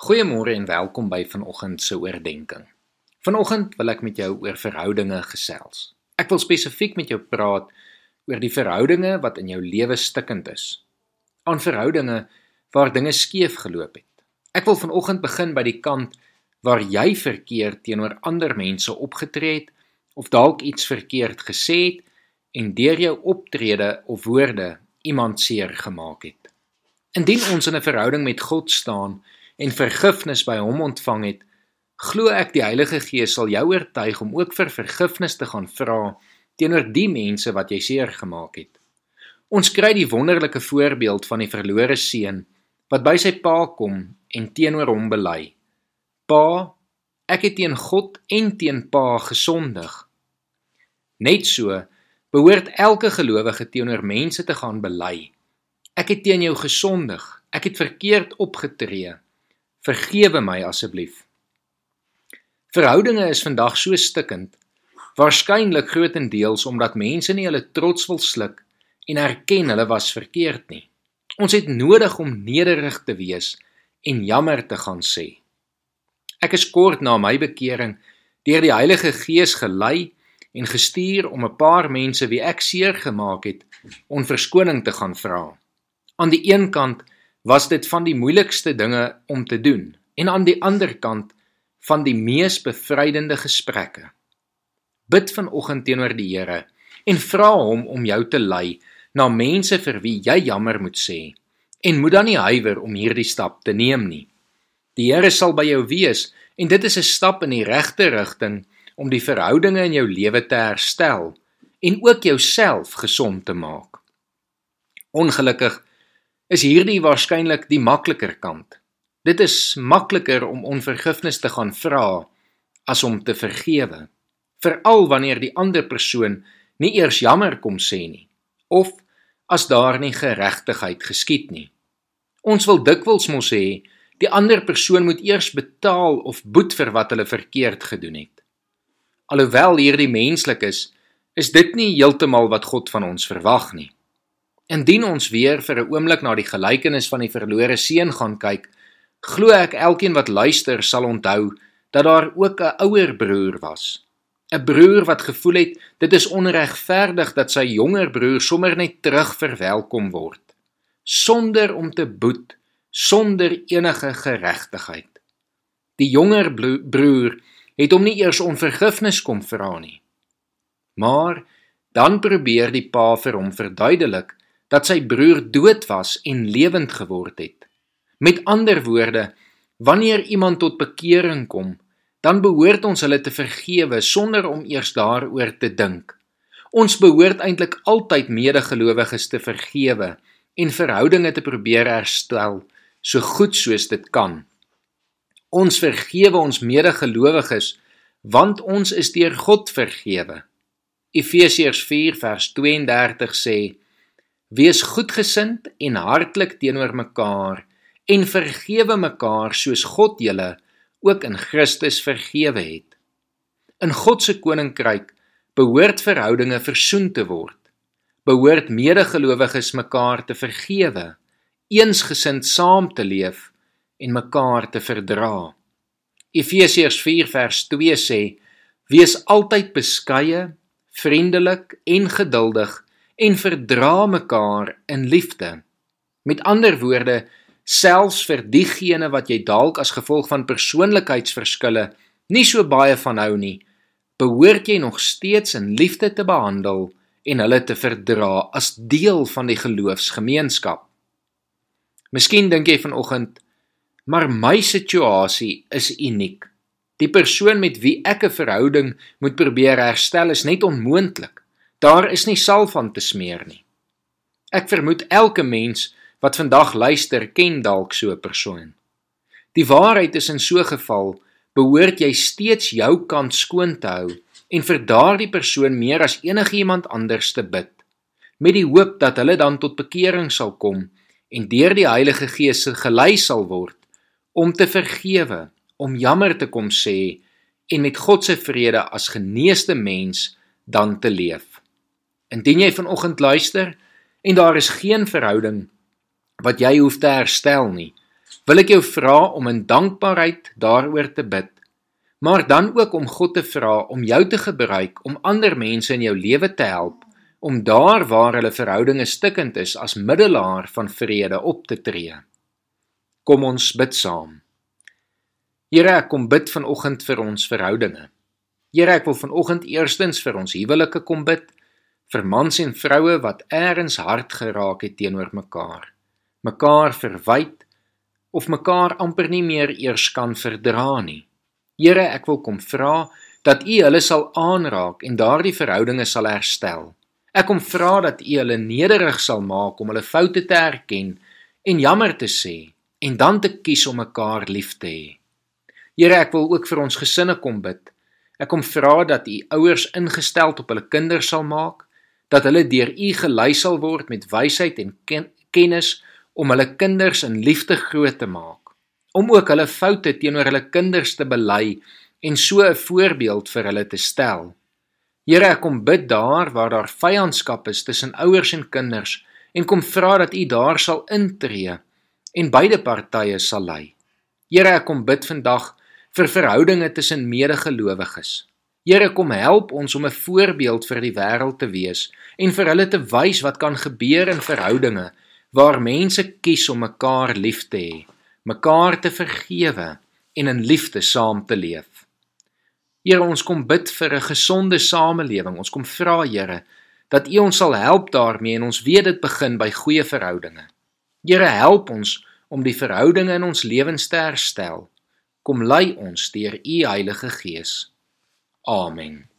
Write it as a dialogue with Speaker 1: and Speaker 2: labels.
Speaker 1: Goeiemôre en welkom by vanoggend se oordeenking. Vanoggend wil ek met jou oor verhoudinge gesels. Ek wil spesifiek met jou praat oor die verhoudinge wat in jou lewe stikkend is. Aan verhoudinge waar dinge skeef geloop het. Ek wil vanoggend begin by die kant waar jy verkeerd teenoor ander mense opgetree het of dalk iets verkeerd gesê het en deur jou optrede of woorde iemand seer gemaak het. Indien ons in 'n verhouding met God staan, en vergifnis by hom ontvang het, glo ek die Heilige Gees sal jou oortuig om ook vir vergifnis te gaan vra teenoor die mense wat jy seer gemaak het. Ons kry die wonderlike voorbeeld van die verlore seun wat by sy pa kom en teenoor hom bely. Pa, ek het teen God en teen pa gesondig. Net so behoort elke gelowige teenoor mense te gaan bely. Ek het teen jou gesondig. Ek het verkeerd opgetree. Vergewe my asseblief. Verhoudinge is vandag so stikkend, waarskynlik grootendeels omdat mense nie hulle trots wil sluk en erken hulle was verkeerd nie. Ons het nodig om nederig te wees en jammer te gaan sê. Ek is kort na my bekering deur die Heilige Gees gelei en gestuur om 'n paar mense wie ek seer gemaak het, om verskoning te gaan vra. Aan die een kant was dit van die moeilikste dinge om te doen en aan die ander kant van die mees bevrydende gesprekke. Bid vanoggend teenoor die Here en vra hom om jou te lei na mense vir wie jy jammer moet sê en moet dan nie huiwer om hierdie stap te neem nie. Die Here sal by jou wees en dit is 'n stap in die regte rigting om die verhoudinge in jou lewe te herstel en ook jouself gesond te maak. Ongelukkig is hierdie waarskynlik die makliker kant. Dit is makliker om onvergifnis te gaan vra as om te vergewe, veral wanneer die ander persoon nie eers jammer kom sê nie of as daar nie geregtigheid geskied nie. Ons wil dikwels mos sê die ander persoon moet eers betaal of boet vir wat hulle verkeerd gedoen het. Alhoewel hierdie menslik is, is dit nie heeltemal wat God van ons verwag nie. Indien ons weer vir 'n oomblik na die gelykenis van die verlore seun gaan kyk, glo ek elkeen wat luister sal onthou dat daar ook 'n ouer broer was. 'n Broer wat gevoel het dit is onregverdig dat sy jonger broer sommer net terug verwelkom word sonder om te boet, sonder enige geregtigheid. Die jonger broer het hom nie eers om vergifnis kom vra nie. Maar dan probeer die pa vir hom verduidelik dat sy broer dood was en lewend geword het. Met ander woorde, wanneer iemand tot bekering kom, dan behoort ons hulle te vergewe sonder om eers daaroor te dink. Ons behoort eintlik altyd medegelowiges te vergewe en verhoudinge te probeer herstel so goed soos dit kan. Ons vergewe ons medegelowiges want ons is deur God vergewe. Efesiërs 4 vers 32 sê Wees goedgesind en hartlik teenoor mekaar en vergewe mekaar soos God julle ook in Christus vergewe het. In God se koninkryk behoort verhoudinge versoen te word. Behoort medegelowiges mekaar te vergewe, eensgesind saam te leef en mekaar te verdra. Efesiërs 4 vers 2 sê: Wees altyd beskeie, vriendelik en geduldig en verdra mekaar in liefde. Met ander woorde, selfs vir diegene wat jy dalk as gevolg van persoonlikheidsverskille nie so baie van hou nie, behoort jy nog steeds in liefde te behandel en hulle te verdra as deel van die geloofsgemeenskap. Miskien dink jy vanoggend, maar my situasie is uniek. Die persoon met wie ek 'n verhouding moet probeer herstel is net onmoontlik. Daar is nie salf van te smeer nie. Ek vermoed elke mens wat vandag luister ken dalk so 'n persoon. Die waarheid is in so 'n geval behoort jy steeds jou kant skoon te hou en vir daardie persoon meer as enigiemand anders te bid met die hoop dat hulle dan tot bekering sal kom en deur die Heilige Gees gelei sal word om te vergewe, om jammer te kom sê en met God se vrede as geneesde mens dan te leef. Indien jy vanoggend luister en daar is geen verhouding wat jy hoef te herstel nie, wil ek jou vra om in dankbaarheid daaroor te bid, maar dan ook om God te vra om jou te gebruik om ander mense in jou lewe te help om daar waar hulle verhoudinge stikkend is as middelaar van vrede op te tree. Kom ons bid saam. Here, ek kom bid vanoggend vir ons verhoudinge. Here, ek wil vanoggend eerstens vir ons huwelike kom bid, vir mans en vroue wat eers hard geraak het teenoor mekaar, mekaar verwyd of mekaar amper nie meer eers kan verdra nie. Here, ek wil kom vra dat U hulle sal aanraak en daardie verhoudinge sal herstel. Ek kom vra dat U hulle nederig sal maak om hulle foute te erken en jammer te sê en dan te kies om mekaar lief te hê. Here, ek wil ook vir ons gesinne kom bid. Ek kom vra dat U ouers ingestel op hulle kinders sal maak, dat hulle deur U gelei sal word met wysheid en ken kennis om hulle kinders in liefde groot te maak, om ook hulle foute teenoor hulle kinders te bely en so 'n voorbeeld vir hulle te stel. Here, ek kom bid daar waar daar vyandskap is tussen ouers en kinders en kom vra dat U daar sal intree en beide partye sal lei. Here, ek kom bid vandag vir verhoudinge tussen medegelowiges. Here, kom help ons om 'n voorbeeld vir die wêreld te wees en vir hulle te wys wat kan gebeur in verhoudinge waar mense kies om mekaar lief te hê, mekaar te vergewe en in liefde saam te leef. Here, ons kom bid vir 'n gesonde samelewing. Ons kom vra, Here, dat U ons sal help daarmee en ons weet dit begin by goeie verhoudinge. Here, help ons om die verhoudinge in ons lewens te herstel. Kom lei ons deur U Heilige Gees. Oh, Amen.